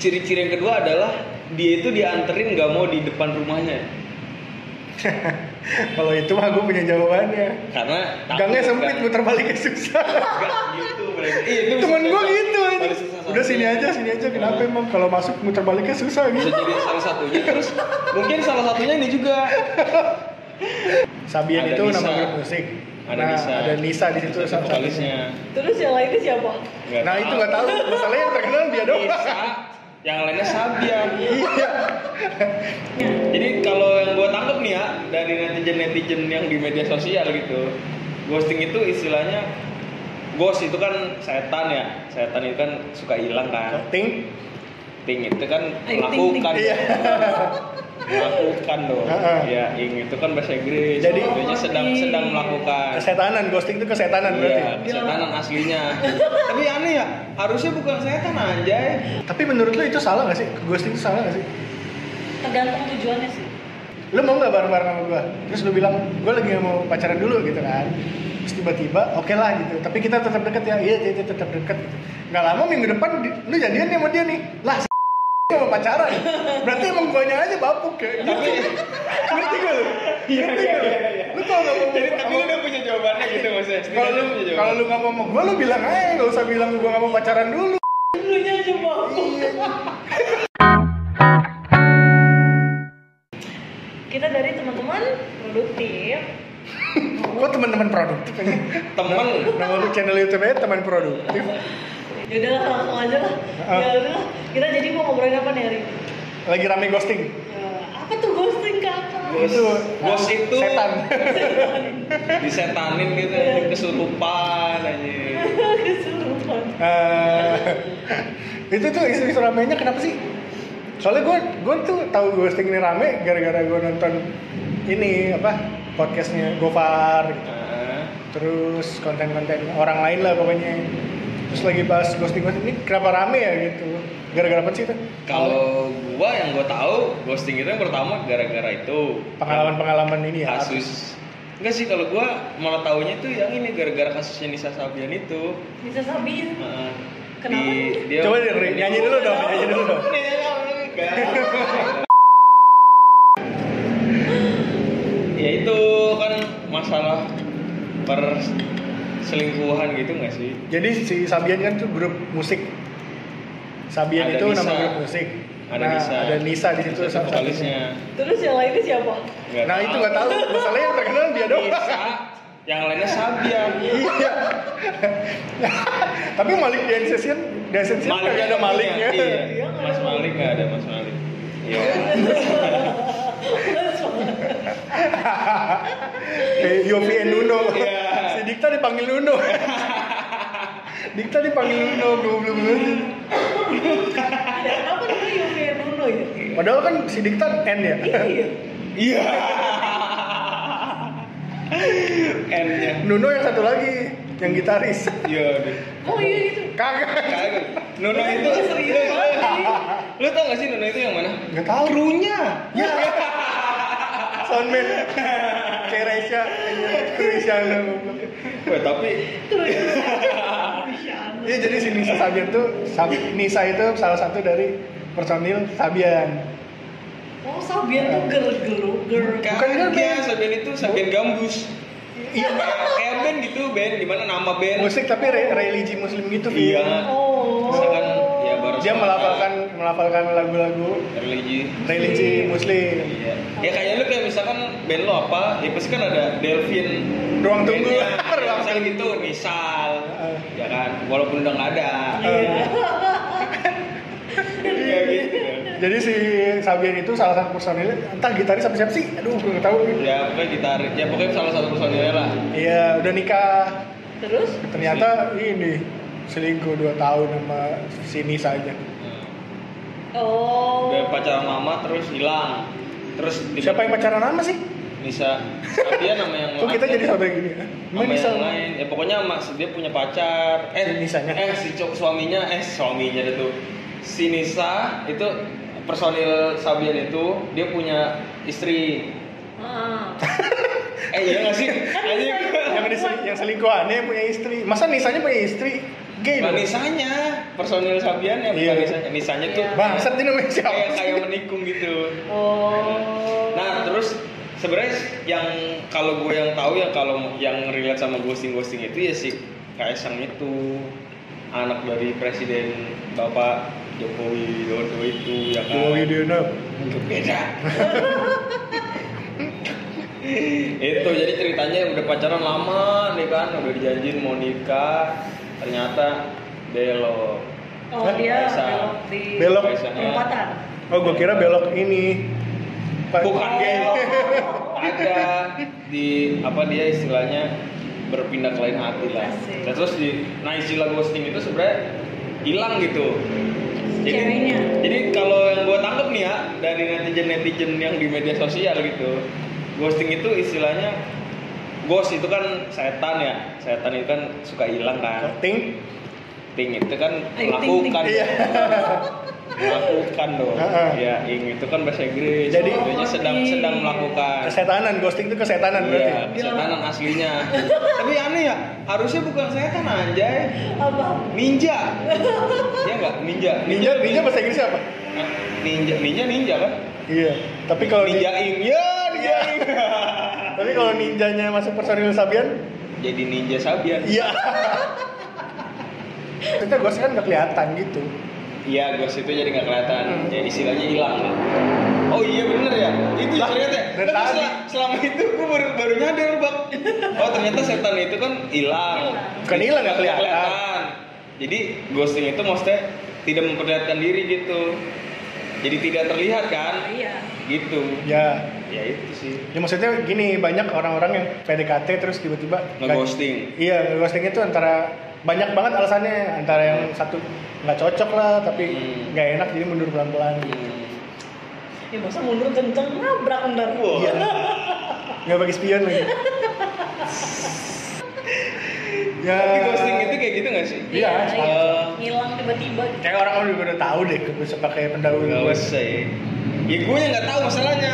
ciri-ciri yang kedua adalah dia itu dianterin nggak mau di depan rumahnya Kalau itu mah gue punya jawabannya. karena Gangnya takut sempit, kan. muter baliknya susah. Nggak gitu berarti iya, itu Temen gue gitu susah Udah sini aja, sini aja. Kenapa emang kalau masuk muter baliknya susah bisa gitu? jadi salah satunya terus mungkin salah satunya ini juga Sabian Ada itu Nisa. nama grup musik. ada nah, Nisa ada Nisa di situ satunya. vokalisnya Terus yang lainnya siapa? Nggak Nah itu nggak tahu. Masalahnya yang terkenal dia doang. Nisa yang lainnya Sabian Iya. Jadi kalau yang gue tangkap nih ya dari netizen netizen yang di media sosial gitu, ghosting itu istilahnya ghost itu kan setan ya, setan itu kan suka hilang kan, Ting. Ting itu kan melakukan, Iya. melakukan dong, ya ing itu kan bahasa Inggris, Jadi- Artinya sedang sedang melakukan, Kesetanan, ghosting itu kesetanan berarti. iya, kesetanan aslinya. Tapi aneh ya, harusnya bukan setan anjay. Tapi menurut lu itu salah gak sih? Ghosting itu salah gak sih? Tergantung tujuannya sih. Lu mau gak bareng-bareng sama gua? Terus lu bilang, gua lagi gak mau pacaran dulu gitu kan Terus tiba-tiba, oke lah gitu Tapi kita tetap deket ya, iya iya, tetap deket gitu Gak lama minggu depan, lu jadian nih sama dia nih Lah, s- gak mau pacaran Berarti emang guanya aja bapuk kayak gitu Tapi Ngerti gak lu? Ngerti gak lu? Lu kalau gak mau jadi tapi lu udah punya jawabannya gitu maksudnya. kalau lu kalau lu nggak mau sama gua lu bilang aja nggak usah bilang gua nggak mau pacaran dulu Lu nya aja bapuk. Kita dari teman-teman produktif. kok teman-teman produktif ini temen nama lu channel youtube nya teman produktif Ya udah langsung aja lah. Ah. Ya udah. Kita jadi mau ngobrolin apa nih hari ini? lagi rame ghosting Ya, apa tuh ghosting kakak? itu Ghost itu setan disetanin gitu kesurupan aja Kesurupan. Eh, itu tuh isu-isu ramenya kenapa sih soalnya gue gue tuh tahu ghosting ini rame gara-gara gue nonton ini apa podcastnya Gofar gitu. Nah, terus konten-konten orang lain lah pokoknya terus lagi bahas ghosting ghosting ini kenapa rame ya gitu gara-gara apa sih itu? Kalau gua yang gua tahu ghosting itu yang pertama gara-gara itu. Pengalaman-pengalaman ini ya? Kasus. Enggak sih kalau gua malah taunya tuh yang ini gara-gara kasusnya Nisa Sabian itu. Bisa sabiin. Heeh. Kenapa? Di- dia coba deh Ri, nyanyi dulu dong nyanyi dulu dong. Ya itu kan masalah perselingkuhan gitu nggak sih? Jadi si Sabian kan tuh grup musik Sabian Ada itu Nisa. nama grup musik. Ada nah, Nisa. ada Nisa di situ satunya. vokalisnya. Terus yang lainnya siapa? Nggak nah itu nggak tahu. Masalahnya yang terkenal dia doang. Nisa. Yang lainnya Sabian. Iya. Tapi Malik di Ascension di Ascension nggak ada Maliknya. Iya. Iya, nggak Mas ada Malik nggak ada Mas Malik. Iya. Kayak Yofi and Nuno. Iya. si Dikta dipanggil Nuno. Dikta dipanggil Nuno banget. Ya, kenapa Nuno ya? padahal kan si Dikta N ya Iya. iya N-nya Nuno yang satu lagi yang gitaris iya deh Oh iya itu. kagak Kagak. Nuno itu Serius banget. lu tau gak sih Nuno itu yang mana nggak tahu krunya ya soundman kayak Raisya Wah, tapi Iya jadi si Nisa Sabian tuh Sab- Nisa itu salah satu dari personil Sabian. Oh Sabian tuh ger-geru ger. Bukan kan Kagak, band. Sabian itu Sabian Gambus Iya kayak band gitu band di mana nama band musik tapi re- religi Muslim gitu. Iya Oh. misalkan ya baru Dia melafalkan melafalkan lagu-lagu religi religi Muslim. iya ya kayak lu kayak misalkan band lo apa ya pasti kan ada Delvin Ruang tunggu. bandnya. ya, Ruang misal gitu misal Heeh. ya kan walaupun udah nggak ada Iya. iya gitu Jadi si Sabian itu salah satu personil entah gitaris apa siapa sih? Aduh, gue nggak tahu. ya pokoknya gitar ya pokoknya salah satu personilnya lah Iya, udah nikah. Terus? Ternyata ini selingkuh 2 tahun sama si Nisa aja. Oh. udah pacaran lama terus hilang terus Siapa yang pacaran sama sih? Nisa Sabian nama yang Kok kita jadi sampai gini? ya? sama Emang Nisa yang lain ya pokoknya mas dia punya pacar eh Si Nisanya? eh si cowok suaminya eh suaminya itu si Nisa itu personil Sabian itu dia punya istri Ah. eh iya nggak sih Anjing. yang, yang selingkuhannya punya istri. Masa Nisanya punya istri? Bukan dong. nisanya personil Sabian ya bukan Iya. nisanya nisanya tuh Iya. Bangsat ini namanya siapa? kayak kayak menikung gitu Oh. Nah terus sebenarnya yang kalau gue yang tahu ya kalau yang relate sama ghosting ghosting itu ya si Kaisang itu anak dari Presiden Bapak Jokowi Widodo itu ya kan. Jokowi Widodo. Beda. itu jadi ceritanya udah pacaran lama nih kan udah dijanjin mau nikah ternyata belok Oh dia Kaisang. belok di Belok. Perempatan. Oh, gua kira belok ini. Bukan. Oh. ada di apa dia istilahnya berpindah ke lain hati lah. Dan terus di nah istilah ghosting itu sebenarnya hilang gitu. Jadi, Ceweknya. jadi kalau yang gue tangkap nih ya dari netizen netizen yang di media sosial gitu, ghosting itu istilahnya ghost itu kan setan ya, setan itu kan suka hilang kan. Ting. Ting itu kan Ayo, ting, ting. melakukan, Iya. melakukan dong. Ya, ing itu kan bahasa Inggris. Jadi- sedang Oh, sedang iya. melakukan. Kesetanan, ghosting itu kesetanan Iya, berarti. kesetanan aslinya. Tapi aneh ya, harusnya bukan setan anjay. Apa? Ninja. Iya enggak? Ninja. Ninja, ninja bahasa Inggris apa? Ninja, ninja ninja kan? Iya. Tapi kalau Ninja ninja, ing. Ya, ninja ing. Tapi kalau ninjanya masuk personil Sabian, Jadi ninja Sabian. iya. Kita ghost kan nggak kelihatan gitu. Iya, ghost itu jadi nggak kelihatan. Hmm. Jadi istilahnya hilang. Oh iya bener ya, itu Lah, ternyata. dan tadi- sel- selama itu gue baru baru nyadar bang. Oh ternyata setan itu kan hilang. Bukan hilang, nggak kelihatan. Jadi ghosting itu maksudnya tidak memperlihatkan diri gitu. Jadi tidak terlihat kan? Iya. Gitu. Ya, Ya itu sih. ya maksudnya gini banyak orang-orang yang PDKT terus tiba-tiba Ngeghosting. Iya, ngeghosting itu antara banyak banget alasannya antara yang satu nggak cocok lah tapi Hmm. nggak enak jadi mundur pelan-pelan Hmm. Ya masa mundur kenceng nabrak ntar. Iya. nggak bagi spion lagi ya Tapi ghosting itu kayak gitu gak sih? Iya, Iya, sama. iya. Ngilang tiba-tiba. kayak orang orang udah tahu deh bisa pakai pendahulu Gak usah ya. Ya gue yang gak tahu masalahnya.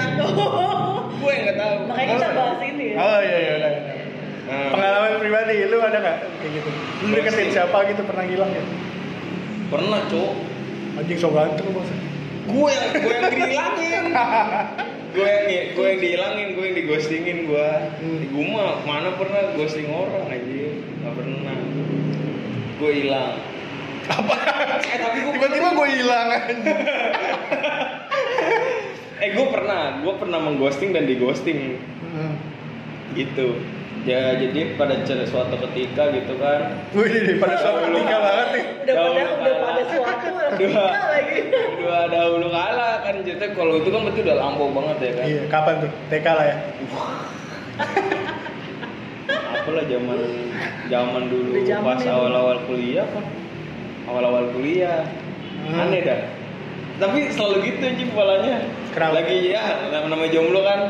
gue yang gak tahu. Makanya kita bahas ini ya. oh iya iya udah. Nah, pengalaman pribadi lu ada nggak kayak gitu lu deketin siapa gitu pernah hilang ya pernah cowok. anjing so ganteng bos Gue yang gue yang dihilangin. gue yang gue yang dihilangin, gue yang digostingin gue. Hmm. Gue mah mana pernah ghosting orang aja. Gue hilang. Apa? Eh tapi gue tiba-tiba gue hilang eh gue pernah, gue pernah mengghosting dan dighosting Hmm. gitu. Ya jadi pada suatu ketika gitu kan Wih, ini pada suatu ketika banget nih. Udah pada Jauh udah kalah. pada suatu Dua. lagi. dua dahulu kalah kan jadi kalau itu kan berarti udah lampau banget ya kan Iya, kapan tuh? TK lah ya. apalah zaman zaman dulu zaman pas awal-awal kuliah kan awal-awal kuliah Hmm. aneh dah tapi selalu gitu aja kepalanya Kenapa? lagi ya nama nama jomblo kan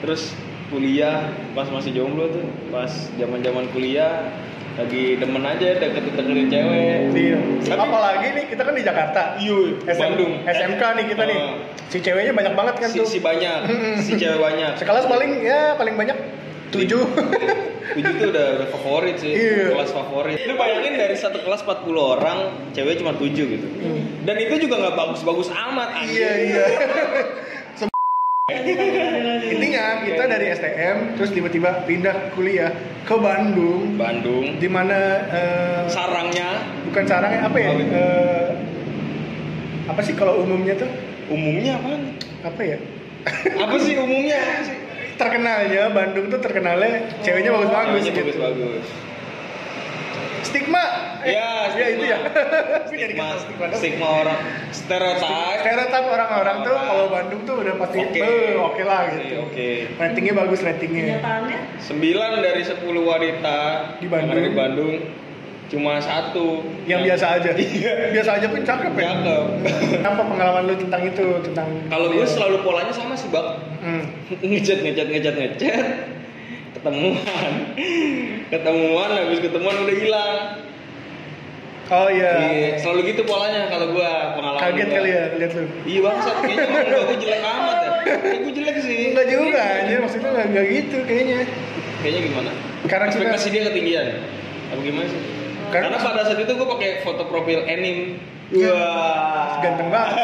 terus kuliah pas masih jomblo tuh pas zaman zaman kuliah lagi demen aja deket deketin cewek Iya. Tapi- Apalagi nih kita kan di Jakarta. iya SM Bandung SMK nih kita nih. Oh. Si ceweknya banyak banget kan si, tuh. si banyak si cewek banyak Sekelas paling ya paling banyak tujuh. Tujuh tuh udah, udah favorit sih, Iya. kelas favorit. Lu bayangin dari satu kelas 40 orang, cewek cuma 7 gitu. Hmm. Dan itu juga nggak bagus-bagus amat. iya iya. Intinya kita dari STM terus tiba-tiba pindah kuliah ke Bandung Bandung, di mana eh, sarangnya bukan sarangnya apa ya? Eh, apa sih kalau umumnya tuh? umumnya apa? Apa ya? Apa sih umumnya? Apa sih? Terkenalnya Bandung tuh terkenalnya ceweknya bagus-bagus Ceweknya gitu. bagus-bagus. Stigma. Ya, ya itu ya. Gue jadi Stigma, kata stigma. stigma orang, stereotype. Stereotip orang-orang tuh kalau Bandung tuh udah pasti Oke. eh, oke lah Oke, gitu. Oke. Ratingnya bagus ratingnya. Kenyataannya 9 dari 10 wanita Di Bandung. di Bandung cuma satu Yang biasa aja. Iya. biasa aja pun cakep ya. Cakep. Apa pengalaman lu tentang itu tentang Kalau gue selalu polanya sama sih, Bang. Hmm. ngechat ngechat ngechat ngechat ketemuan ketemuan habis ketemuan udah hilang Oh iya. Iya, selalu gitu polanya kalau gua pengalaman Kaget gua. kali ya lihat lu. iya bangsat kayaknya emang gua jelek amat ya kayak gue jelek sih Enggak juga aja maksudnya enggak, gitu kayaknya. kayaknya gimana Karena kita dia ketinggian apa gimana sih Karena pada saat itu gue pakai foto profil anime. Wah. Ganteng banget.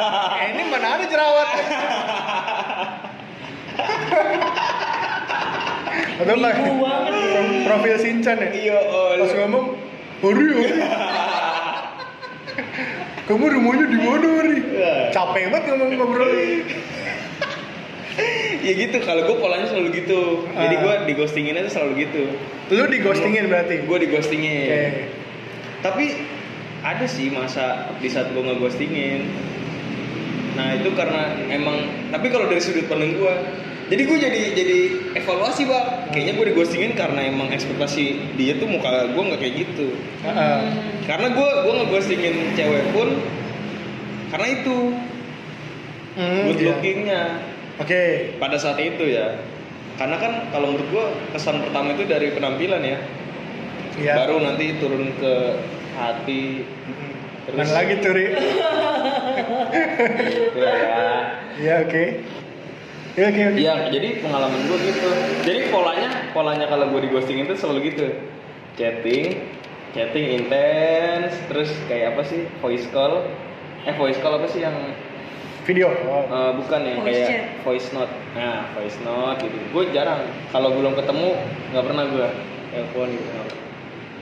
Ini mana ada jerawat? Atau banget ya. Pro- Profil Sinchan ya? Iya, oh, Pas ngomong, Hori, Hori. Kamu rumahnya di mana, Hori? Iya. Capek banget ngomong ngobrol. ya gitu, kalau gue polanya selalu gitu. Jadi Ah. gue di ghostinginnya tuh selalu gitu. Lu di ghostingin berarti? Gue di ghostingin. Oke. Tapi ada sih masa di saat gue ngeghostingin. Nah itu karena emang. Tapi kalau dari sudut pandang gue, jadi gue jadi jadi evaluasi bang. Kayaknya gue di ghostingin karena emang ekspektasi dia tuh muka gue nggak kayak gitu. Heeh. Karena gue gue ngeghostingin cewek pun karena itu Hmm, good iya. lookingnya Oke. pada saat itu ya. Karena kan kalau menurut gue kesan pertama itu dari penampilan ya. Iya. Baru nanti turun ke hati. Terus Mana lagi tuh, Ri? Ya, ya. Oke. Iya, oke, oke. Iya, jadi pengalaman gue gitu. Jadi polanya, polanya kalau gue di ghosting itu selalu gitu. Chatting, chatting intens, terus kayak apa sih? Voice call. Eh, voice call apa sih yang Video. Oh. eh, bukan yang Voice kayak chat. voice note. Nah, voice note gitu. Gue jarang. Kalau belum ketemu, nggak pernah gue telepon gitu.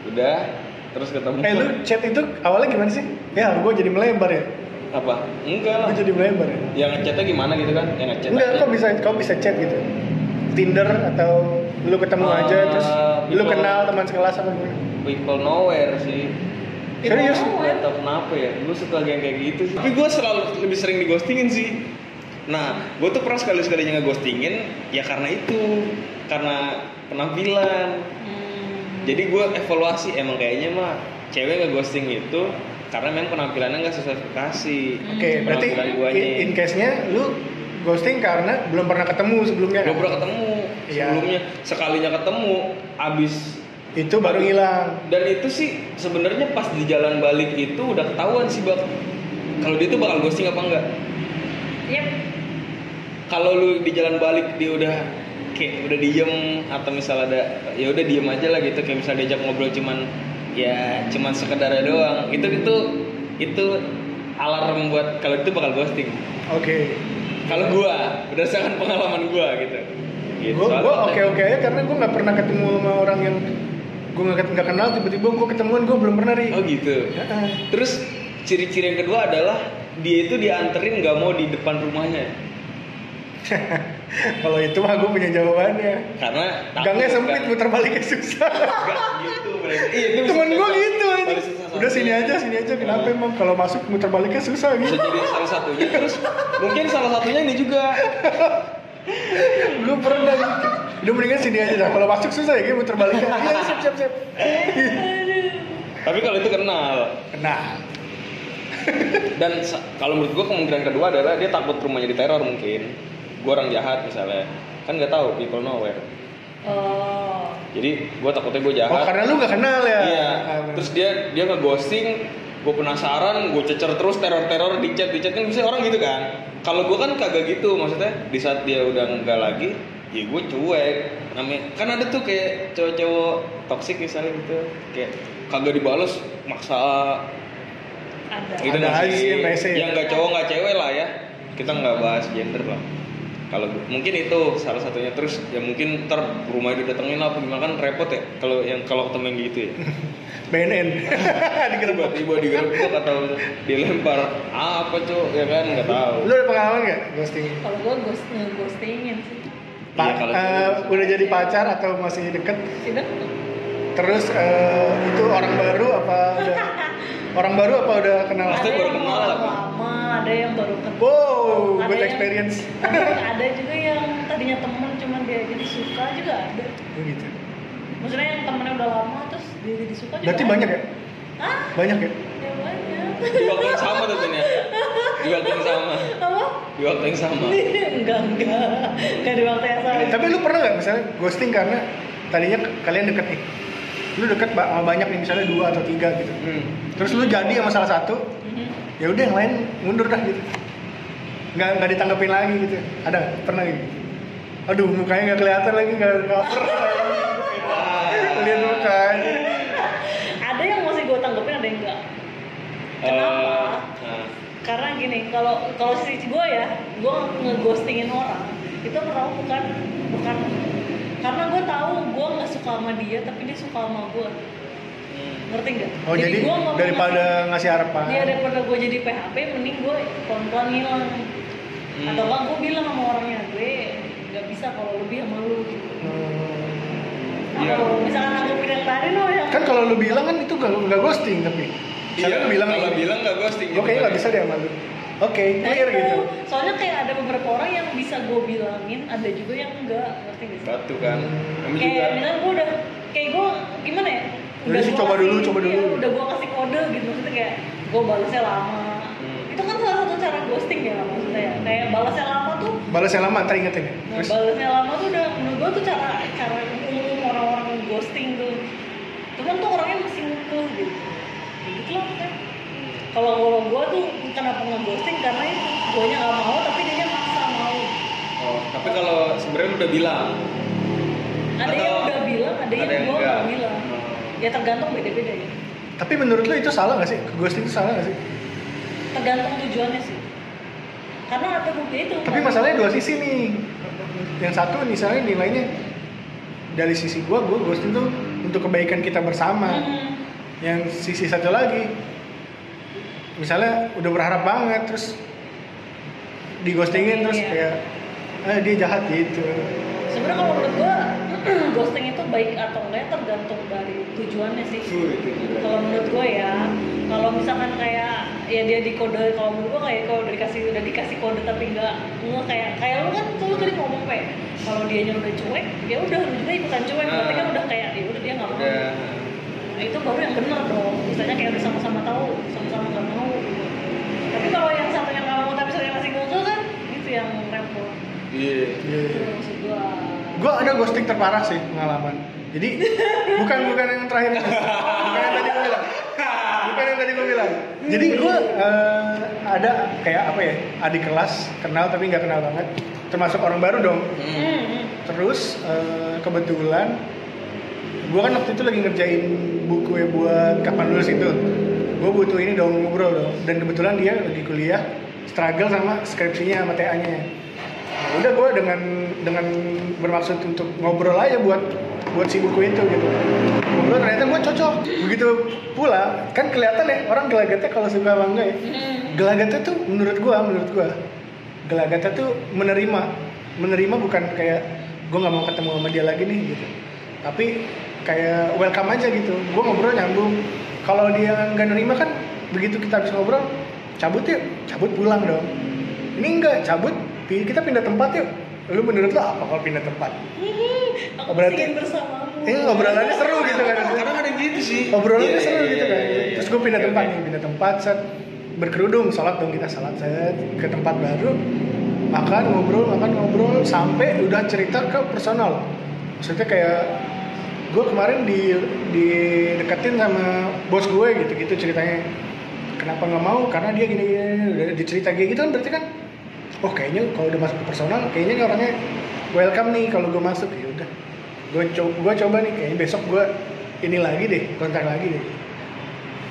Udah, terus ketemu. Eh, lu chat itu awalnya gimana sih? Ya, gue jadi melebar ya. apa? Enggak lah. Gue jadi melebar ya. Yang ngechatnya gimana gitu kan? Yang ngechat. Enggak, kok bisa kau bisa chat gitu? Tinder atau lu ketemu Eh, aja terus lu people- kenal teman sekelas apa gimana? People nowhere sih. Serius? Gak tau kenapa ya, gue suka yang kayak gitu sih. Tapi gue selalu lebih sering di ghostingin sih. Nah, gue tuh pernah sekali sekalinya ngeghostingin ya karena itu, karena penampilan. Hmm. Jadi gue evaluasi emang kayaknya mah cewek ngeghosting itu karena memang penampilannya nggak sesuai ekspektasi. Oke, berarti Penampilan guanya. in, in case-nya lu ghosting karena belum pernah ketemu sebelumnya Belum kan? pernah ketemu Iya. sebelumnya, sekalinya ketemu, abis Itu baru ngilang. dan itu sih sebenarnya pas di jalan balik itu udah ketahuan sih bak kalau dia tuh bakal ghosting apa enggak Yep. kalau lu di jalan balik dia udah kayak udah diem atau misal ada ya udah diem aja lah gitu kayak misal diajak ngobrol cuman ya cuman sekedar doang itu itu itu alarm buat kalau itu bakal ghosting Oke. kalau gua berdasarkan pengalaman gua gitu gitu Gue oke oke aja karena gue nggak pernah ketemu sama orang yang gue nggak nggak kenal tiba-tiba gue ketemuan gue belum pernah ri. oh gitu Heeh. terus ciri-ciri yang kedua adalah dia itu dianterin nggak mau di depan rumahnya Kalau itu mah gue punya jawabannya. karena Gangnya kan. sempit, muter baliknya susah. Gitu mereka. Iya, itu Temen gue gitu aja. susah Udah sini aja, sini aja. Kenapa emang kalau masuk muter baliknya susah Bisa gitu? jadi salah satunya. Terus mungkin salah satunya ini juga. Gue pernah gitu. Udah mendingan sini aja dah. Kalau masuk susah ya, kayak muter baliknya. Iya, siap, siap, siap. Tapi kalau itu kenal. Kena. Dan kalau menurut gua kemungkinan kedua adalah dia takut rumahnya diteror mungkin. Gua orang jahat misalnya. Kan nggak tahu people nowhere. Oh. Jadi gua takutnya gua jahat. Oh, karena lu gak kenal ya? Iya. Ah. Terus dia dia nge-ghosting, gue penasaran, gue cecer terus teror-teror di chat di chat kan bisa orang gitu kan. Kalau gue kan kagak gitu, maksudnya di saat dia udah enggak lagi, ya gue cuek. Namanya kan ada tuh kayak cowok-cowok toksik misalnya gitu, kayak kagak dibales, maksa Ada. gitu Ada nggak aja sih? yang rese. Yang nggak cowok nggak cewek lah ya. Kita nggak bahas gender lah. Kalau mungkin itu salah satunya terus ya mungkin ntar rumah didatengin apa gimana kan repot ya kalau yang kalau ketemu yang gitu ya. BNN. Digerebek. tiba-tiba digerebek atau dilempar ah, apa cuy ya kan nggak tahu Lu ada pengalaman gak ghosting? Kalau gue ghost ghostingin sih. Pa- Iya, kalau eh, gitu. udah jadi pacar atau masih deket? Tidak. Terus eh, itu orang baru apa udah orang baru apa udah kenal? Ada baru yang kenal, baru tapi. lama, ada yang baru kenal. Wow, Ada good yang- experience. Ada, ada juga yang tadinya temen cuman dia jadi suka juga ada. Oh, gitu. Maksudnya yang temennya udah lama terus dia jadi suka juga. Berarti ada. banyak ya? Ah, Banyak ya? ya banyak. Di waktu yang sama tuh Tin, ya di waktu yang sama Apa? di waktu yang sama enggak, enggak. Enggak di waktu yang sama. Tapi lu pernah nggak misalnya ghosting karena tadinya kalian deket nih? Lu deket sama banyak nih misalnya dua atau tiga gitu. hmm. Terus lu jadi sama salah satu, Mhm. ya udah yang lain mundur dah gitu. Nggak nggak ditanggepin lagi gitu. Ada pernah gitu? Aduh mukanya nggak kelihatan lagi nggak cover. Lihat mukanya. Ada yang Kenapa? nah, Karena gini, kalau kalau si gue ya, gue ngeghostingin orang itu pertama bukan bukan karena gue tahu gue nggak suka sama dia tapi dia suka sama gue hmm. ngerti nggak? Oh jadi, gua nggak mau daripada ngasih ngasih- harapan. Iya daripada gue jadi PHP, mending gue pelan-pelan ngilang. Hmm. Atau enggak gue bilang sama orangnya gue nggak bisa kalau lebih sama lu gitu. Hmm. Iya. Atau misalkan anggapin yang tadi lo yang Kan kalau lu bilang kan itu nggak nggak ghosting tapi. Iya, bilang kalau gini, bilang nggak ghosting. Gue kayaknya nggak bisa deh sama lu. Oke, Nah, clear itu. gitu. Soalnya kayak ada beberapa orang yang bisa gue bilangin, ada juga yang enggak, ngerti gak sih? Batu kan. Kami juga. Kayak misalnya gue udah, kayak gue gimana ya? Jadi sih coba kasih- dulu, coba dulu. udah gue kasih kode gitu, maksudnya kayak gue balasnya lama. Hmm. Itu kan salah satu cara ghosting ya maksudnya ya. Kayak balasnya lama tuh, Balasnya lama, ntar ingetin ya. nah, Terus, balasnya lama tuh udah menurut gue tuh cara cara umum orang-orang ghosting tuh. Cuman tuh orangnya masih ngekeh gitu. Lah kan. Kalau kalau gue tuh kenapa nge-ghosting karena itu gue nya nggak mau tapi dia maksa mau. Oh, tapi kalau sebenarnya udah bilang. Ada yang udah bilang, ada, yang, gue enggak. nggak bilang. Ya tergantung beda-beda ya. tapi menurut lu itu salah gak sih? Ghosting itu salah gak sih? Tergantung tujuannya sih. Karena ada bukti itu. Tapi masalahnya dua sisi nih. Yang satu misalnya nilainya dari sisi gua, gua ghosting tuh untuk kebaikan kita bersama. Hmm. Yang sisi satu lagi, misalnya udah berharap banget terus di ghostingin terus Iya. kayak eh dia jahat gitu. Sebenarnya kalau menurut gue ghosting itu baik atau enggak tergantung dari tujuannya sih. Kalau menurut gue ya, kalau misalkan kayak ya dia di kode, kalau menurut gue kayak kalau udah dikasih udah dikasih kode tapi enggak nggak kayak kayak lu kan tuh tadi ngomong kayak kalau dia udah cuek, ya udah lu juga ikutan cuek, berarti kan udah kayak ya udah dia nggak mau. Nah itu baru yang benar dong. Misalnya kayak udah sama-sama tahu, sama-sama nggak mau gitu. Tapi kalau yang satunya nggak mau tapi satunya masih ngomong kan, itu yang repot. Iya. Maksud gua. Gue ada ghosting terparah sih pengalaman. Jadi bukan bukan yang terakhir bukan yang tadi gue bilang. Bukan yang tadi gue bilang. Jadi gue eh, ada kayak apa ya adik kelas kenal tapi nggak kenal banget. Termasuk orang baru dong. Hmm. Hmm. Terus eh, kebetulan gue kan waktu itu lagi ngerjain buku ya buat kapan lulus itu. Gue butuh ini dong ngobrol dong. Dan kebetulan dia lagi kuliah struggle sama skripsinya sama TA-nya. Ya udah gue dengan dengan bermaksud untuk ngobrol aja buat buat si buku itu gitu. Ngobrol ternyata gue cocok. Begitu pula kan kelihatan ya orang gelagatnya kalau suka apa enggak ya. Hmm. Gelagatnya tuh menurut gua, menurut gua gelagatnya tuh menerima, menerima bukan kayak gua nggak mau ketemu sama dia lagi nih gitu. Tapi kayak welcome aja gitu. Gua ngobrol nyambung. Kalau dia nggak nerima kan begitu kita habis ngobrol cabut yuk, cabut pulang dong. Ini enggak cabut, kita pindah tempat yuk. Lu menurut lo apa kalau pindah tempat? Aku berarti- ingin bersamamu. Ini ngobrolannya seru gitu kan. Kadang ada gitu sih. obrolannya Iya, seru iya, gitu iya, kan iya, iya. terus gue pindah Oke, tempat oke. nih pindah tempat set berkerudung sholat dong kita sholat set ke tempat baru makan ngobrol makan ngobrol sampai udah cerita ke personal maksudnya kayak gue kemarin di di deketin sama bos gue gitu gitu ceritanya. Kenapa nggak mau? Karena dia gini, gini dicerita kayak gitu kan berarti kan oh kayaknya kalau udah masuk ke personal kayaknya orangnya welcome nih kalau gue masuk. Ya udah gue coba gue coba nih kayaknya besok gue ini lagi deh kontak lagi deh.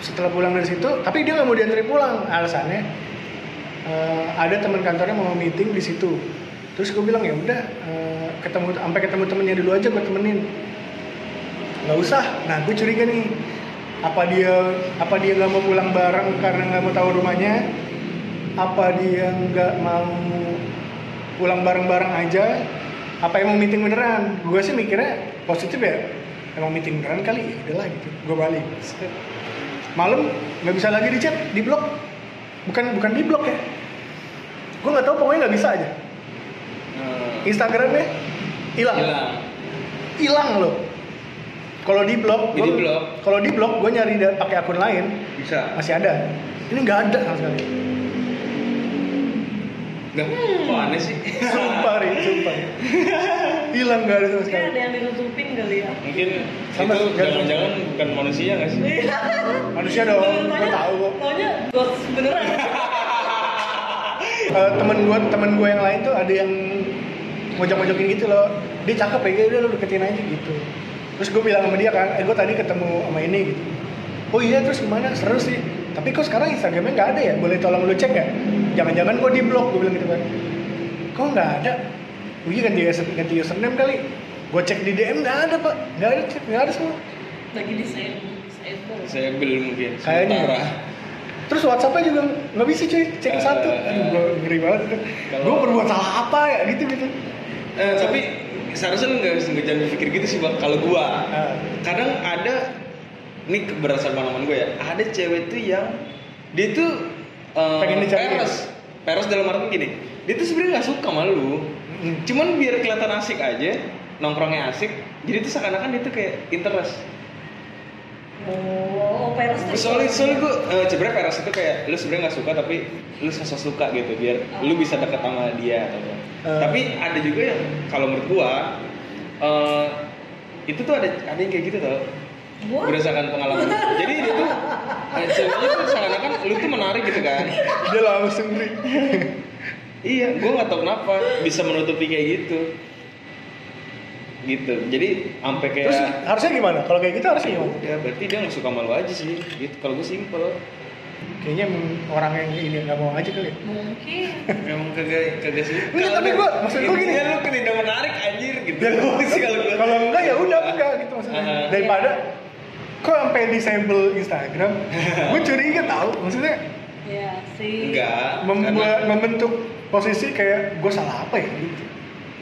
Setelah pulang dari situ tapi dia nggak mau dianterin pulang. Alasannya eh, ada teman kantornya mau meeting di situ. Terus gue bilang ya udah eh, ketemu sampai ketemu temennya dulu aja gue temenin nggak usah. Nah gue curiga nih. Apa dia apa dia nggak mau pulang bareng karena nggak mau tahu rumahnya? Apa dia nggak mau pulang bareng-bareng aja? Apa emang meeting beneran? Gue sih mikirnya positif ya. Emang meeting beneran kali? Ya udahlah gitu. Gue balik. Malam nggak bisa lagi di chat di blok. Bukan bukan di blok ya. Gue nggak tahu pokoknya nggak bisa aja. Hmm. Instagramnya hilang. Hilang. hilang loh kalau di blok Di gua- blok? kalau di blok gue nyari pakai akun lain Bisa. masih ada ini nggak ada sama sekali Enggak. Kok aneh sih? sumpah ri sumpah hilang nggak ada sama Mungkin sekali ada yang ditutupin kali ya. Mungkin Sama itu jangan-jangan bukan manusia nggak sih? manusia dong gue tahu kok Taunya ghost beneran. Eh, temen gue temen gue yang lain tuh ada yang ngojok-ngojokin gitu loh dia cakep ya udah lu deketin aja gitu terus gue bilang sama dia kan eh gue tadi ketemu sama ini gitu. Oh iya terus gimana? Seru sih. Tapi kok sekarang Instagramnya nggak ada ya? Boleh tolong lu cek nggak? Jangan-jangan gue di blok gue bilang gitu kan. Kok nggak ada? Gue ganti ganti username kali. Gue cek di DM nggak ada pak. Nggak ada cek nggak ada semua. Lagi di saya saya saya belum mungkin Kayaknya. terus WhatsAppnya juga nggak bisa cuy. Cek Eh, satu aduh gue ngeri banget itu. Gue berbuat salah apa ya? Gitu gitu. Eh, tapi seharusnya lu nggak nggak jangan berpikir gitu sih bang kalau gua Ah. kadang ada ini berdasarkan pengalaman gue ya ada cewek tuh yang dia tuh eh, Pengen dicari. peres peres dalam arti gini dia tuh sebenarnya nggak suka sama lu Mm. cuman biar kelihatan asik aja nongkrongnya asik jadi tuh seakan-akan dia tuh kayak interest oh peres tuh soalnya soalnya gue eh, sebenarnya peres itu kayak lu sebenarnya nggak suka tapi lu sosok suka gitu biar lu bisa deket sama dia atau apa. Eh. tapi ada juga yang kalau menurut gua eh, itu tuh ada ada yang kayak gitu tau. Gua- berdasarkan pengalaman. Jadi dia tuh eh, ceweknya tuh seakan-akan lu tuh menarik gitu kan. Dia langsung ngeri iya gua nggak tahu kenapa bisa menutupi kayak gitu. Gitu. Jadi sampai kayak terus harusnya gimana? Kalau kayak gitu harusnya gimana? ya berarti dia nggak suka malu aja sih. Gitu. Kalau gue simpel kayaknya emang orang yang ini nggak mau aja kali ya. mungkin Emang kagak kagak sih. Enggak, tapi gua- maksud gua gini. Ya lu kan tidak menarik anjir gitu. Ya, sih kalau gua. kalau enggak ya udah enggak gitu maksudnya Ah. daripada kok sampai disable Instagram gue curiga tahu maksudnya ya sih enggak. membuat karena- membentuk posisi kayak gue salah apa ya gitu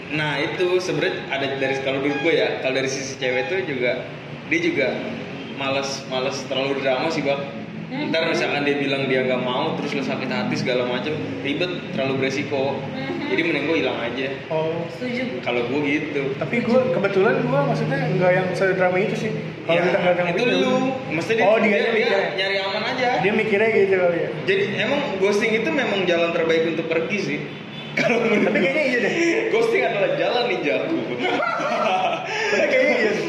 Nah, itu sebenarnya ada dari kalau dulu gue ya, kalau dari sisi cewek tuh juga dia juga males males terlalu drama sih, Bang. Hmm. Ntar misalkan dia bilang dia nggak mau terus lu sakit hati segala macem ribet terlalu beresiko. Mhm. jadi mending gue hilang aja. Oh. Setuju. Kalau gue gitu. Tapi gue kebetulan gue maksudnya enggak yang sedrama itu sih. Kalau Ya, kita nggak itu lu. Mesti dia, oh dia, dia, dia, nyari aman aja. Dia mikirnya gitu kali ya. Jadi emang ghosting itu memang jalan terbaik untuk pergi sih. Kalau menurut tapi kayaknya iya deh. ghosting adalah jalan ninjaku. tapi kayaknya iya deh.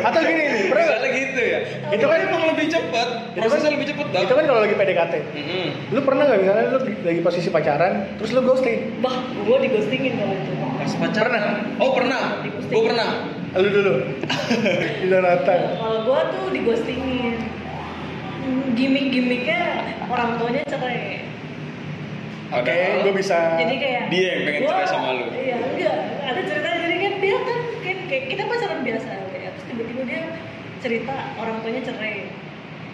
Atau gini nih pernah nggak? Misalnya gitu ya. Itu kan- kan emang lebih cepat. Itu Prosesnya kan- lebih cepat tau. itu kan kalau lagi PDKT lu pernah nggak misalnya lu lagi posisi pacaran terus lu ghosting bah gue digostingin kalau itu Pas pacaran. Pernah? Oh pernah. Gue pernah. lu dulu di rata kalau gue tuh digostingin Hmm, gimmick-gimmicknya orang tuanya cerai oke Padahal gue bisa jadi kayak Dia yang pengen gua- cerai sama lu. iya enggak ada cerita jadi kan dia kan kayak, kayak kita pacaran biasa tiba-tiba dia cerita orang tuanya cerai.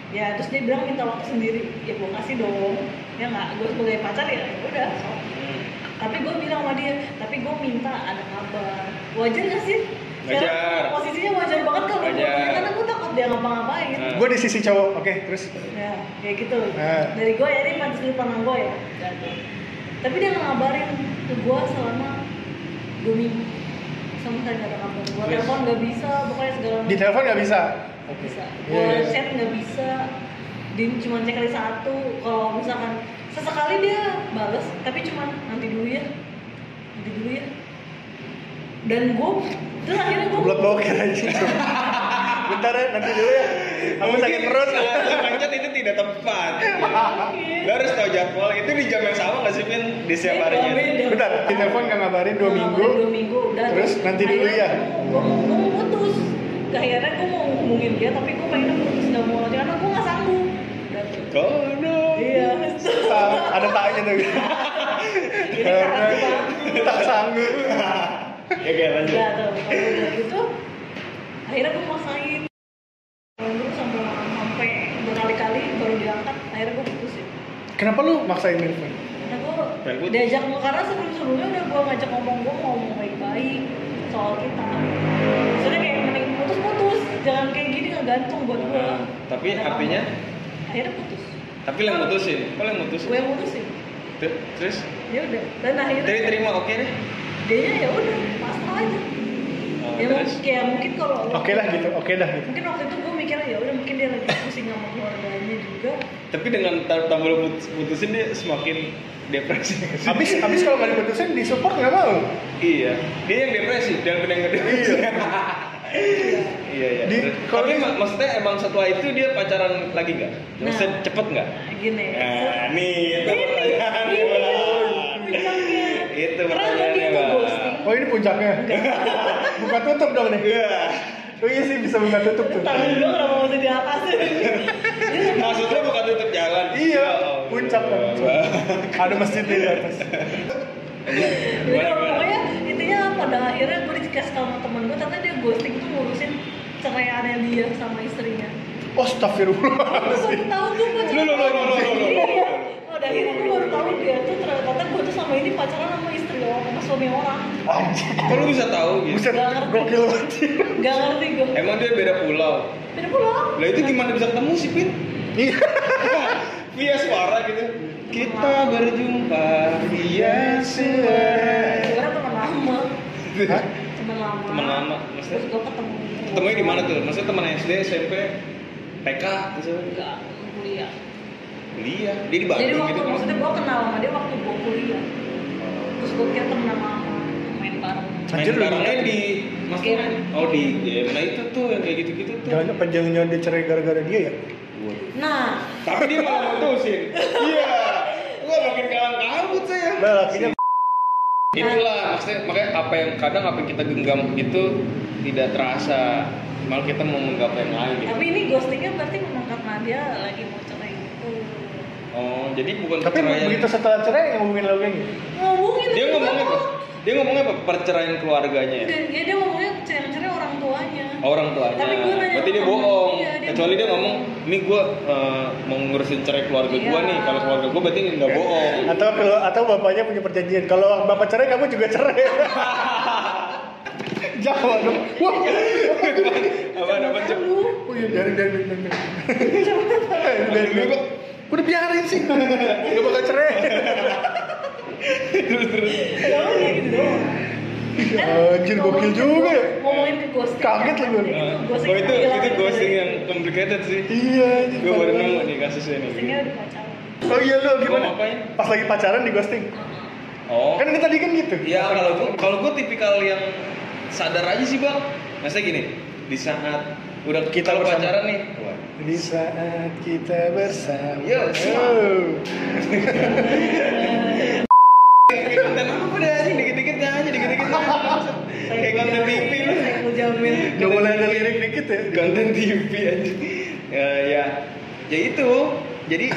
Ya terus dia bilang minta waktu sendiri. Ya gue kasih dong. Ya nggak gue sebagai pacar ya udah sok. Hmm. tapi gue bilang sama dia tapi gue minta ada kabar. Wajar gak sih? Sekarang Wajar. posisinya wajar banget kalau gue karena gue takut dia ngapa-ngapain. Nah. gue di sisi cowok oke terus? Ya kayak gitu. Nah. dari gue ya ini pantas pandang gue ya. Tapi dia nggak ngabarin ke gue selama dua minggu kabar. Gue Yes. telepon nggak bisa pokoknya segala di telepon nggak bisa? Nggak bisa. Iya, gue iya. chat nggak bisa. Dia cuma cek kali satu kalau misalkan sesekali dia bales tapi cuma nanti dulu ya. Nanti dulu ya. Dan gue terus akhirnya gue Goblok boker aja bentar ya nanti dulu ya. Aku sakit perut. saat macet itu tidak tepat. Lo harus tahu jadwal itu di jam yang sama nggak sih Pin di setiap harinya? bentar di telepon nggak ngabarin dua minggu. dua minggu udah Terus nanti dulu ya? gue mau putus. Akhirnya gue mau hubungin dia tapi gue pengen putus nggak mau lagi karena gue nggak sanggup. Kono. iya. Ada taknya tuh. Ini karena tak sanggup. Ya kayak lanjut. udah tuh kalau udah gitu akhirnya gue maksain. Terus sampai sampai berkali-kali baru diangkat akhirnya gue putusin. Kenapa lu maksain telepon karena gue diajak karena sebelum sebelumnya udah gue ngajak ngomong gue mau ngomong baik-baik soal kita. Maksudnya kayak mending putus-putus jangan kayak gini ngegantung buat gue Nah, tapi artinya? akhirnya putus. Tapi lo yang mutusin, kalau yang mutusin. gue yang mutusin Ter- Terus? Ya udah dan akhirnya dari terima oke deh. dia ya udah pasrah aja ya terus mungkin kayak mungkin kalau oke lah gitu oke dah gitu mungkin waktu itu gue mikir ya udah mungkin dia lagi pusing sama keluarganya juga tapi dengan ta- tambah lo putus- putusin dia semakin depresi. habis habis kalau nggak diputusin di support nggak mau iya, dia yang depresi dan yang ngedepresi. iya iya. Di- Terus- kalau Tapi di- mak- maksudnya emang setelah itu dia pacaran lagi nggak? Maksudnya Nah. cepet nggak? gini Nah, nih itu Ini, pertanyaan ini gua. puncaknya. Itu pertanyaannya, oh ini puncaknya buka tutup dong nih Iya. oh iya sih bisa buka tutup tuh tangan gue kenapa masih di atas Maksudnya bukan tutup jalan, kecap kan. Ada masjid di atas. Jadi pokoknya intinya pada akhirnya gue dikasih tau sama temen gue ternyata dia ghosting tuh ngurusin ceraiannya dia sama istrinya. Oh, baru tahu tuh gue Lu, lu, lu, lu, lu, lu, lu. Iya. Oh, dari akhirnya gue baru tahu dia tuh ternyata gue tuh sama ini pacaran sama istri orang, sama suami orang. Anjir. Kok lu bisa tahu gitu? Buset, Gak ngerti. gokil banget. Gak ngerti gue. Emang dia beda pulau. Beda pulang. Lah itu gimana bisa ketemu sih, Pin? Iya. Via suara gitu. Kita berjumpa via suara. Gue teman lama. Hah? Teman lama. Teman lama, Terus maksudnya? gue ketemu. Ketemunya di mana tuh? Maksudnya teman SD, SMP, TK, gitu. Enggak, kuliah. Kuliah. Dia di Jadi Bandung waktu gitu maksudnya gue kenal sama dia waktu gue kuliah. Terus gue kira temen sama main bareng. Main Anjir, lu barengnya ingat? di Mas Game. Oh di game. Nah itu tuh yang kayak gitu-gitu tuh. Jangan apa jangan dia cerai gara-gara dia ya? Nah, Tapi dia malah mutusin. Iya. Gua makin kalang kabut saya. Nah, akhirnya Itulah maksudnya makanya apa yang kadang apa yang kita genggam itu tidak terasa malah kita mau menggapai yang lain gitu. tapi ini ghostingnya berarti memang karena dia lagi mau. Oh, jadi bukan tapi perceraian. begitu setelah cerai yang ngomongin lo kayak gitu. Ngomongin Dia tapi ngomong nggak apa? Dia ngomong apa? Perceraian keluarganya ya? Dia, ya dia ngomongnya cerai-cerai orang tuanya. Oh, orang tuanya. Tapi gue nanya Berarti dia bohong. dia, dia Kecuali dia bohong. ngomong, "Mi gua eh, mau ngurusin cerai keluarga gua Iya. nih." Kalau keluarga gua berarti nggak bohong. Atau kalau atau bapaknya punya perjanjian kalau bapak cerai kamu juga cerai. Jawa dong. Wah. apa apa Oh iya dari dari dari. Dari kok. Udah biarin sih. Gak bakal cerai. Terus terus. kenapa dia gitu doang? Kan Anjir, ngomongin gokil juga ya. Ngomongin ke ghosting. Kaget lah gue. Oh itu itu gitu. ghosting yang complicated sih. Iya. Gue baru nemu nih kasusnya nih. Ghostingnya udah pacaran. Oh iya lo gimana? Pas lagi pacaran di ghosting. Oh. Kan ini tadi kan gitu. Ya kalau gua kalau gua tipikal yang sadar aja sih bang. Maksudnya gini, di saat udah Kita pacaran nih, Di saat kita bersama. Yo, Oh. kayak konten apa deh anjing dikit-dikit aja dikit-dikit. Kayak konten TV lu. Mau jamin. Udah mulai ada lirik dikit ya. Konten TV aja. Ya ya, ya itu. Jadi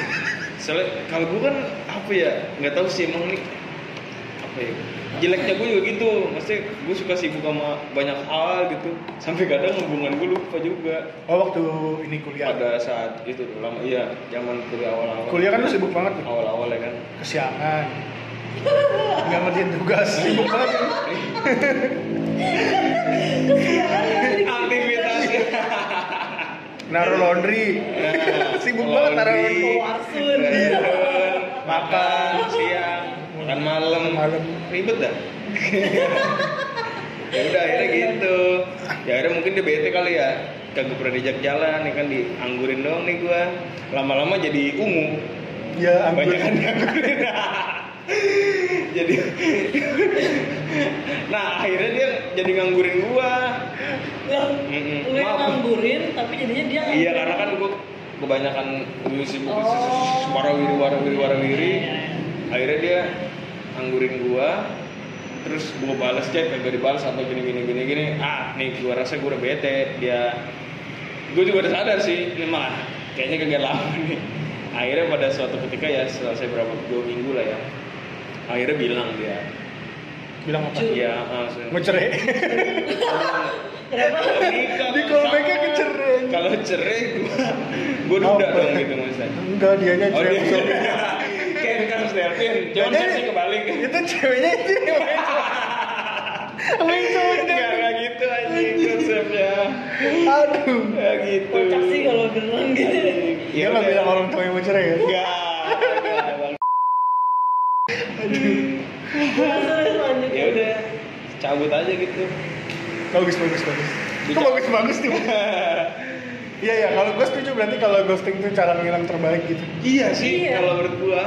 soalnya kalau gua kan apa ya nggak tahu sih emang nih apa ya jeleknya gue juga gitu maksudnya gue suka sibuk sama banyak hal gitu sampai kadang hubungan gue lupa juga Oh waktu ini kuliah. pada saat itu tuh lama iya zaman kuliah awal-awal Kuliah kan lu sibuk banget tuh. awal-awal ya kan Kesiangan. Nggak ngerjain tugas. Sibuk banget. aktivitasnya Naruh laundry. Sibuk banget naruh laundry. Iya. makan siang makan malam Malam. ribet dah ya udah akhirnya gitu ya akhirnya mungkin dia bete kali ya kagak pernah diajak jalan ya kan dianggurin doang nih gua lama-lama jadi ungu Ya ampun. banyak kan dianggurin jadi nah akhirnya dia jadi nganggurin gua Lah, lu yang nganggurin tapi jadinya dia iya karena kan gua kebanyakan sibuk Oh. warawiri warawiri warawiri akhirnya dia anggurin gua terus gua balas chat kagak dibalas atau gini gini gini gini ah nih gua rasa gua udah bete dia gua juga udah sadar sih ini mah kayaknya kagak lama nih akhirnya pada suatu ketika ya selesai berapa dua minggu lah ya akhirnya bilang dia Bilang apa? Cu. ya ah, Mau cerai. kenapa Di callback-nya ke cerai. kalau cerai gua gua duda dong gitu maksudnya Enggak, dianya Oh cerai dia Stelvin, cuman Jadi, versi kebalik Itu ceweknya itu cowoknya. Enggak, enggak gitu anjing konsepnya Aduh. Enggak gitu kocak sih kalau beneran gitu Dia nggak bilang orang tua yang mau cerai ya? Terus lanjut Ya udah, cabut aja gitu Bagus, bagus, bagus. Kok Bisa. bagus bagus nih? Iya ya, kalau gue setuju berarti kalau ghosting itu cara ngilang terbaik gitu. Iya sih, Iya. kalau menurut gua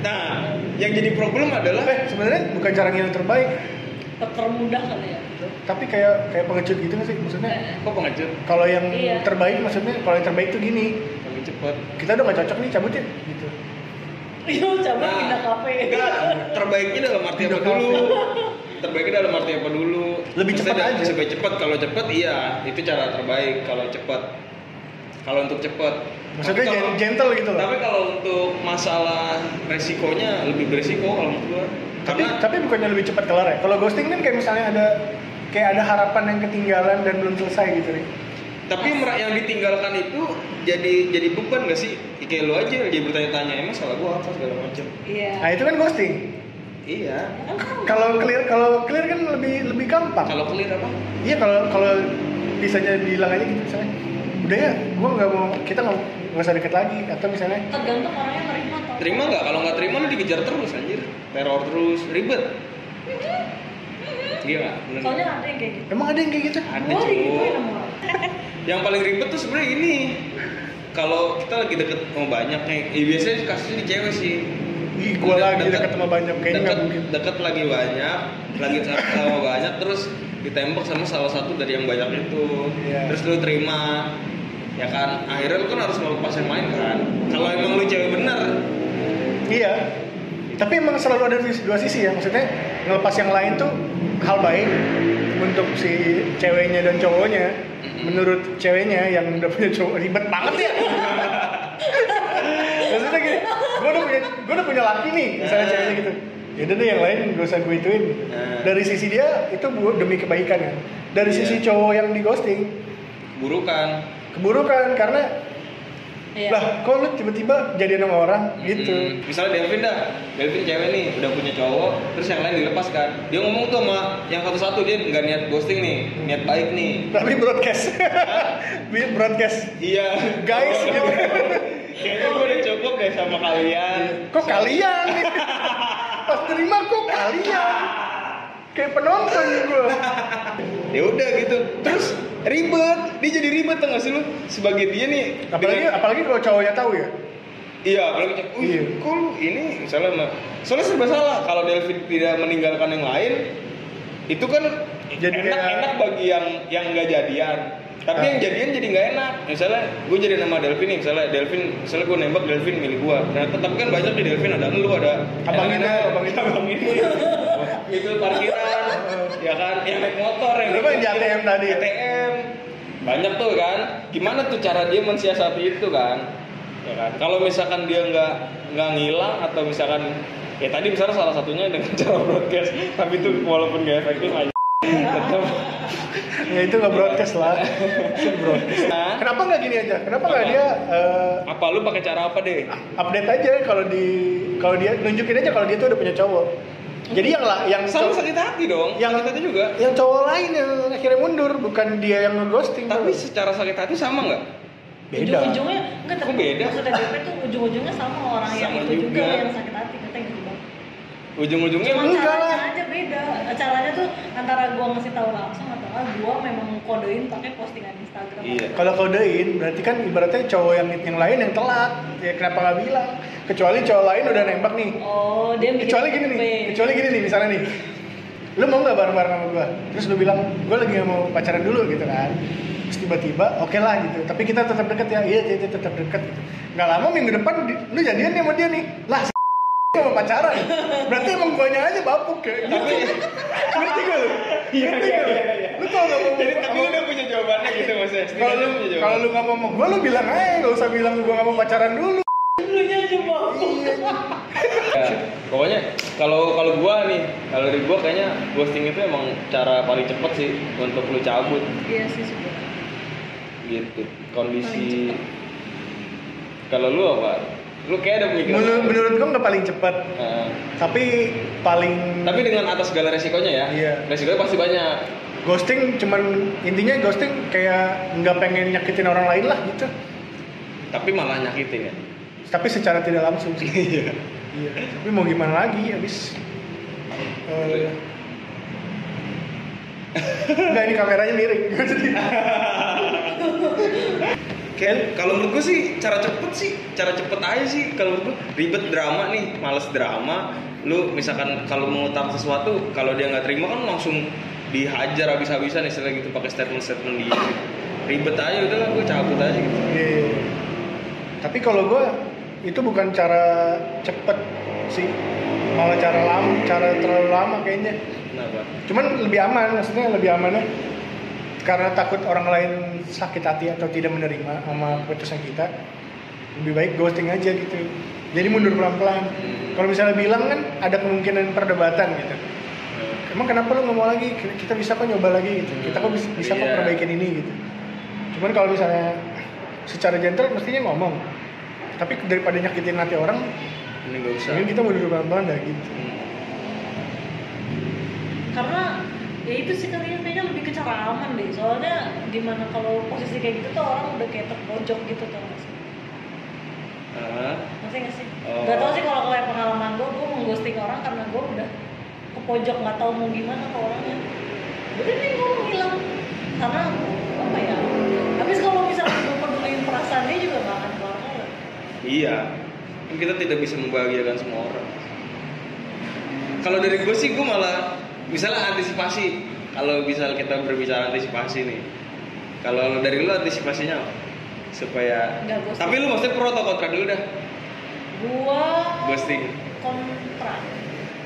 Nah, yang jadi problem adalah Eh sebenarnya bukan cara ngilang terbaik, termudah kali ya tapi kayak kayak pengecut gitu nggak sih? Maksudnya Kok pengecut? kalau yang Iya. terbaik maksudnya kalau yang terbaik tuh gini, Lebih cepet kita udah gak cocok nih cabut ya gitu. Iya, coba Nah, pindah kafe. Enggak, terbaiknya dalam arti apa dulu? Terbaiknya dalam arti apa dulu? Lebih cepat aja. Supaya cepat, kalau cepat iya, itu cara terbaik kalau cepat. Kalau untuk cepat, Maksudnya Tapi kalau- gentle gitu loh. Tapi kalau untuk masalah resikonya lebih beresiko kalau menurut gua. Tapi Karena tapi bukannya lebih cepat kelar ya? Kalau ghosting kan kayak misalnya ada kayak ada harapan yang ketinggalan dan belum selesai gitu nih. tapi yang ditinggalkan itu jadi jadi beban gak sih? Kayak lu aja jadi bertanya-tanya emang salah gua apa segala macam. Iya. Nah itu kan ghosting. Iya. Kalau clear kalau clear kan lebih lebih gampang. Kalau clear apa? Iya kalau kalau bisa aja bilang aja gitu misalnya. Udah ya, gua nggak mau kita nggak nggak usah deket lagi atau misalnya tergantung orangnya nerima atau Terima nggak? Kalau nggak terima lu dikejar terus anjir. Teror terus, ribet. Iya nggak? Soalnya ada yang kayak gitu emang ada yang kayak gitu? Ada cuy. Yang paling ribet tuh sebenarnya ini. Kalau kita lagi deket sama banyak nih, ya biasanya kasusnya di cewek sih. Ih, gua Deket- lagi deket sama banyak kayaknya deket, mungkin. deket lagi banyak, lagi sama banyak, terus ditembak sama salah satu dari yang banyak itu. Iya. Terus lu terima, ya kan? Akhirnya lu kan harus melepas yang lain kan. Kalau emang lu cewek bener, Iya. Tapi emang selalu ada dua sisi ya. Maksudnya ngelepas yang lain tuh hal baik untuk si ceweknya dan cowoknya. Menurut ceweknya yang udah punya cowok ribet banget ya. Maksudnya gini, gue udah punya gue udah punya laki nih, misalnya Ah. ceweknya gitu. Ya udah deh yang lain gak usah gue ituin. gitu. Ah. Dari sisi dia itu bu- demi kebaikan kan. Dari Iya. sisi cowok yang di ghosting burukan. Keburukan karena Iya. lah kok lu tiba-tiba jadian sama orang gitu. Hmm, misalnya Delvin dah, Delvin cewek nih udah punya cowok, terus yang lain dilepas kan. Dia ngomong tuh sama yang satu-satu dia nggak niat ghosting nih, niat baik nih. Tapi broadcast. broadcast. Iya, Guys, gitu. Kayaknya gue udah cukup deh sama kalian. Kok kalian nih? Pas terima kok kalian? Kayak penonton gue. Ya udah gitu. Terus ribet, dia jadi ribet tuh gak sih lu? Sebagai dia nih. Apalagi dengan- apalagi kalau cowoknya tahu ya. Iya, apalagi "Wih, Iya. kok lu ini misalnya soalnya serba salah kalau Delvin tidak meninggalkan yang lain itu kan Jadi enak kayak- enak bagi yang yang nggak jadian tapi Ah. yang jadian jadi nggak enak misalnya gue jadi nama Delvin nih misalnya Delvin misalnya gue nembak Delvin milik gue ternyata tapi kan banyak di Delvin ada lu ada Abang itu, abang abang itu itu parkiran. Ya kan yang naik motor yang naik di ATM tadi? ATM banyak tuh kan. Gimana tuh cara dia mensiasati itu kan? Ya kan? Kalau misalkan dia nggak nggak ngilang atau misalkan ya tadi misalnya salah satunya dengan cara broadcast tapi itu walaupun gak efektif aja. Tetap Ya itu nggak broadcast lah. Broadcast. Nah, Kenapa nggak gini aja? Kenapa nggak dia eh, apa? Lu pakai cara apa deh? update aja kalau di kalau dia nunjukin aja kalau dia tuh udah punya cowok. Jadi yang lah yang sama sakit hati dong Yang- sakit hati juga yang cowok lain yang akhirnya mundur bukan dia yang ngeghosting. tapi tau. secara sakit hati sama nggak beda. ujung-ujungnya enggak tapi beda? maksudnya DP tuh ujung-ujungnya sama orang yang Sama itu juga. juga. yang sakit hati ujung-ujungnya cuma enggak caranya lah. aja beda caranya tuh antara gua ngasih tahu langsung atau ah gua memang kodein pakai postingan Instagram Iya. Kalau kodein berarti kan ibaratnya cowok yang yang lain yang telat. Ya kenapa nggak bilang? Kecuali cowok lain udah nembak nih. oh dia Kecuali gini nih, kecuali gini nih misalnya nih. Lu mau nggak bareng-bareng sama gua? Terus lu bilang, gua lagi nggak mau pacaran dulu gitu kan. Terus tiba-tiba, oke lah gitu. Tapi kita tetap deket ya, iya iya tetap deket gitu. Nggak lama minggu depan lu jadian nih sama dia nih. Lah mau pacaran. Berarti emang guanya aja bapuk kayak gitu. tapi Ngerti gak lu? Iya, iya, lu? iya, iya. Lu kalau nggak mau jadi tapi lu udah punya jawabannya gitu maksudnya kalau lu kalau lu nggak mau sama gua lu bilang aja. Nggak usah bilang gua nggak mau pacaran dulu. Lu nya aja bapuk Ya, pokoknya kalau kalau gua nih kalau dari gua kayaknya ghosting itu emang cara paling cepet sih untuk lu cabut. Iya sih sebenarnya gitu. Kondisi kalau lu apa lu kayak ada pemikiran. Menurut, menurut gua nggak paling cepat. Nah, tapi paling tapi dengan atas segala resikonya ya. Iya. resikonya pasti banyak. Ghosting cuman intinya ghosting kayak nggak pengen nyakitin orang lain lah gitu. Tapi malah nyakitin ya. Tapi secara tidak langsung sih. Iya. Iya. Tapi mau gimana lagi habis. Eh Enggak ini kameranya miring jadi Kayak kalau menurut gue sih cara cepet sih, cara cepet aja sih. Kalau menurut gue ribet drama nih, males drama. Lu misalkan kalau mengutar sesuatu, kalau dia nggak terima kan langsung dihajar habis-habisan istilah gitu pakai statement-statement dia. Gitu. Ribet aja udahlah gue cabut aja gitu. Iya. Tapi kalau gue itu bukan cara cepet sih, malah cara lama, cara terlalu lama kayaknya. Kenapa? Cuman lebih aman, maksudnya lebih amannya karena takut orang lain sakit hati atau tidak menerima sama keputusan kita. lebih baik ghosting aja gitu. Jadi mundur pelan-pelan. Hmm. kalau misalnya bilang kan ada kemungkinan perdebatan gitu. Emang kenapa lu nggak mau lagi? Kita bisa kok nyoba lagi gitu. Kita kok bisa, bisa kok Iya. perbaikin ini gitu. Cuman kalau misalnya secara gentle mestinya ngomong. Tapi daripada nyakitin hati orang ini gak usah. mungkin kita mundur pelan-pelan dah gitu. Hmm. karena ya itu sih kayaknya kayaknya lebih ke cara aman deh. Soalnya gimana kalau posisi kayak gitu tuh orang udah kayak terpojok gitu tuh mas Ah, ngerti nggak sih? Oh. nggak tahu sih kalau kayak pengalaman gue gue mengghosting orang karena gue udah ke pojok nggak tahu mau gimana ke orangnya. Udah nih gue hilang. Karena apa ya? Habis kalau misalnya gue peduliin perasaan dia juga nggak akan keluar keluar iya. Kan kita tidak bisa membahagiakan semua orang. Kalau dari gue sih gue malah misalnya antisipasi kalau misal kita berbicara antisipasi nih. Kalau dari lu antisipasinya apa? supaya Nggak tapi lu maksudnya pro atau kontra dulu dah? Gue ghosting kontra.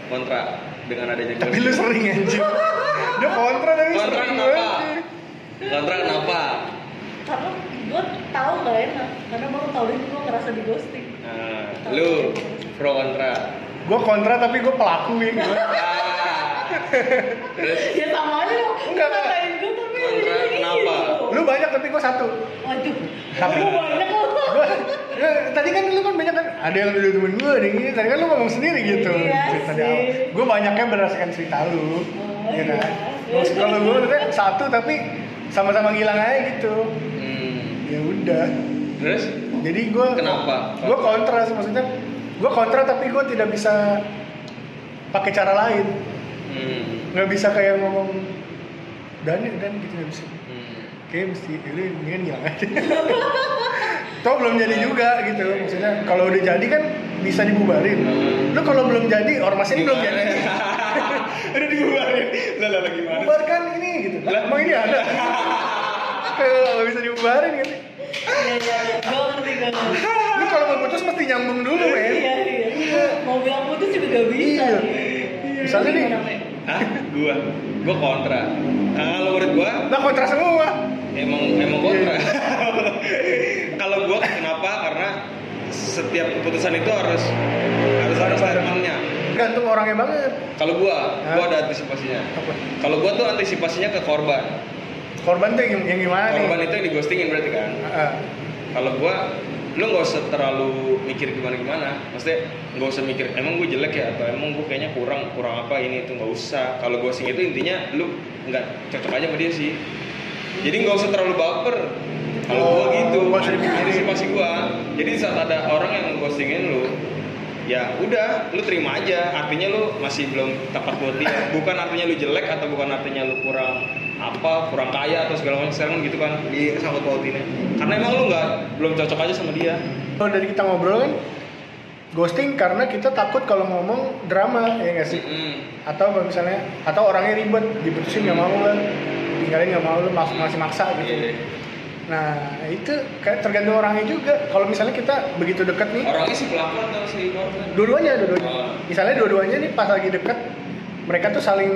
Kontra dengan adanya tapi lu sering anjir dia kontra tapi kontra sering kenapa? kontra kenapa? Karena gue tahu nggak enak karena baru tahu itu gue ngerasa di ghosting. Nah lu pro kontra? Gue kontra tapi gue pelaku ya ah. ya sama aja dong. Enggak, ngatain gue tapi Kontra, kenapa? gitu. lu banyak tapi gue satu. Waduh. Tapi- lu banyak Gua, ya, tadi kan lu kan banyak kan ada yang udah temen gue ada yang ini. Tadi kan lu ngomong sendiri gitu. Iya cerita di sih. awal. Gue banyaknya berdasarkan cerita lu. Oh, ya kan? iya. Terus kalau gue satu tapi sama-sama ngilang aja gitu. Hmm. ya udah. Terus? Jadi gue Kenapa? gue kontra sih, maksudnya. Gue kontra tapi gue tidak bisa pakai cara lain hmm. nggak bisa kayak ngomong dan dan gitu nggak bisa. Hmm. kayak mesti lu mendingan ngilang aja Toh belum jadi juga gitu. Maksudnya kalau udah jadi kan bisa dibubarin. Hmm. lu kalau belum jadi ormas ini belum jadi. Udah dibubarin. Lah lah gimana? Bubarkan ini gitu. Lah. Emang ini ada? Nggak bisa dibubarin gitu. Iya iya. Iya gue ngerti. Gue lu kalau mau putus mesti nyambung dulu men. Iya iya. Mau bilang putus juga gak bisa. Iya. Iya. Misalnya nih. Hah? gua. Gua kontra. Kalau menurut gua nah kontra semua. emang emang kontra. Kalau gua kenapa? Karena setiap keputusan itu harus harus ada statementnya gantung orangnya banget. Kalau gua Hah? gua ada antisipasinya. Kalau gua tuh antisipasinya ke korban. Korban tuh yang, yang gimana korban nih? itu yang di ghostingin berarti kan? Ah, kalau gua lu nggak usah terlalu mikir gimana gimana maksudnya nggak usah mikir emang gue jelek ya? Atau emang gue kayaknya kurang kurang apa ini itu nggak usah. Kalau ghosting itu intinya lu nggak cocok aja sama dia sih. Jadi nggak usah terlalu baper. Kalau Oh, gua gitu usah dipikirin. antisipasi gua. Jadi saat ada orang yang ghostingin lu ya udah lu terima aja. Artinya lu masih belum tepat buat dia. Bukan artinya lu jelek atau bukan artinya lu kurang apa kurang kaya atau segala macam. Sekarang gitu kan di sangkut pautinnya karena emang lu nggak belum cocok aja sama dia. Kalau dari kita ngobrol kan ghosting karena kita takut kalau ngomong drama ya nggak sih? Mm. atau kalau misalnya atau orangnya ribet diputusin nggak mau lah tinggalin nggak mau lu mas- masih maksa gitu. Iya. nah itu kayak tergantung orangnya juga. Kalau misalnya kita begitu dekat nih orangnya si pelaku atau si korban dua-duanya dua-duanya. Oh. misalnya dua-duanya nih pas lagi deket mereka tuh saling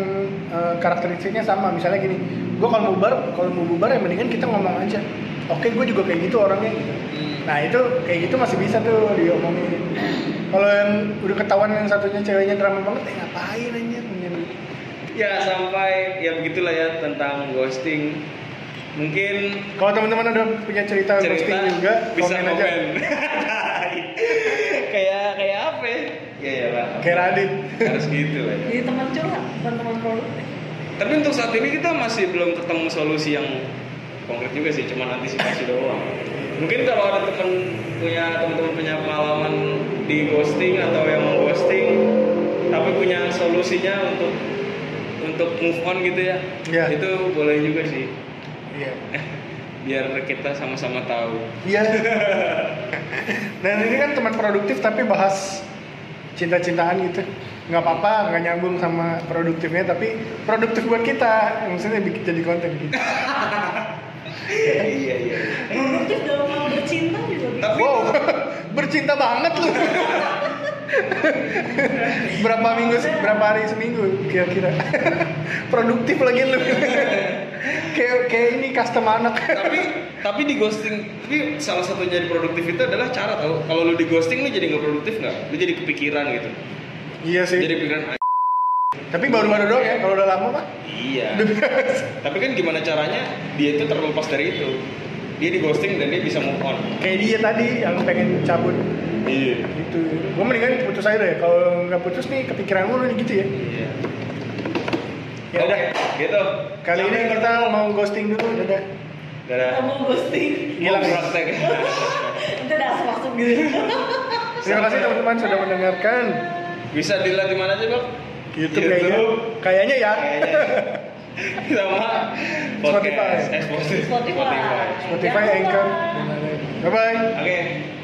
eh, karakteristiknya sama. Misalnya gini gue kalau mau bubar kalau mau bubar ya mendingan kita ngomong aja. Oke gue juga kayak gitu orangnya. Gitu nah itu kayak gitu masih bisa tuh diomongin. Kalau yang udah ketahuan yang satunya ceweknya drama banget ya ngapain Mendingan- ya sampai ya begitulah ya tentang ghosting. Mungkin kalau teman-teman ada punya cerita, cerita ghosting juga bisa komen komen, aja kayak kayak apa ya ya ya lah kayak Radit. Harus gitu lah ya. jadi teman curhat bukan teman produktif tapi untuk saat ini kita masih belum ketemu solusi yang konkret juga sih cuman antisipasi doang. Mungkin kalau ada teman punya teman-teman punya pengalaman di ghosting atau yang mau ghosting tapi punya solusinya untuk untuk move on gitu ya Iya. itu boleh juga sih. Iya. Biar kita sama-sama tahu. Iya. Dan ini kan teman produktif tapi bahas cinta-cintaan gitu. Nggak apa-apa, nggak nyambung sama produktifnya tapi produktif buat kita. Maksudnya bikin jadi konten gitu. iya iya iya produktif dalam hal bercinta juga bisa tapi Wow, bercinta banget lu. berapa minggu, berapa hari seminggu kira-kira? produktif lagi lu. Kayak kayak ini custom anak. Tapi tapi di ghosting tapi salah satu jadi produktif itu adalah cara tau. Kalau lu di ghosting lu jadi nggak produktif nggak? Lu jadi kepikiran gitu. Iya sih. Jadi pikiran "Ah, tapi baru-baru doang ya kalau udah lama mah iya. Tapi kan gimana caranya dia itu terlepas dari itu. Dia di ghosting dan dia bisa move on. Kayak dia tadi yang pengen cabut. Iya. Gitu. Gue mendingan putus aja deh. Kalau nggak putus nih kepikiran mulu nih gitu ya. Iya ya. Udah Oke, gitu. Kali ini kita mau ghosting dulu dadah. Dadah. Kamu ghosting. Hilang ya? praktek. Itu udah masuk gitu terima kasih teman-teman sudah mendengarkan. Bisa dilihat di mana aja bang? YouTube kayaknya. Kayaknya ya. Sama. Spotify. podcast. Eh, Spotify. Spotify. Spotify. Anchor dan lain-lain. Bye bye oke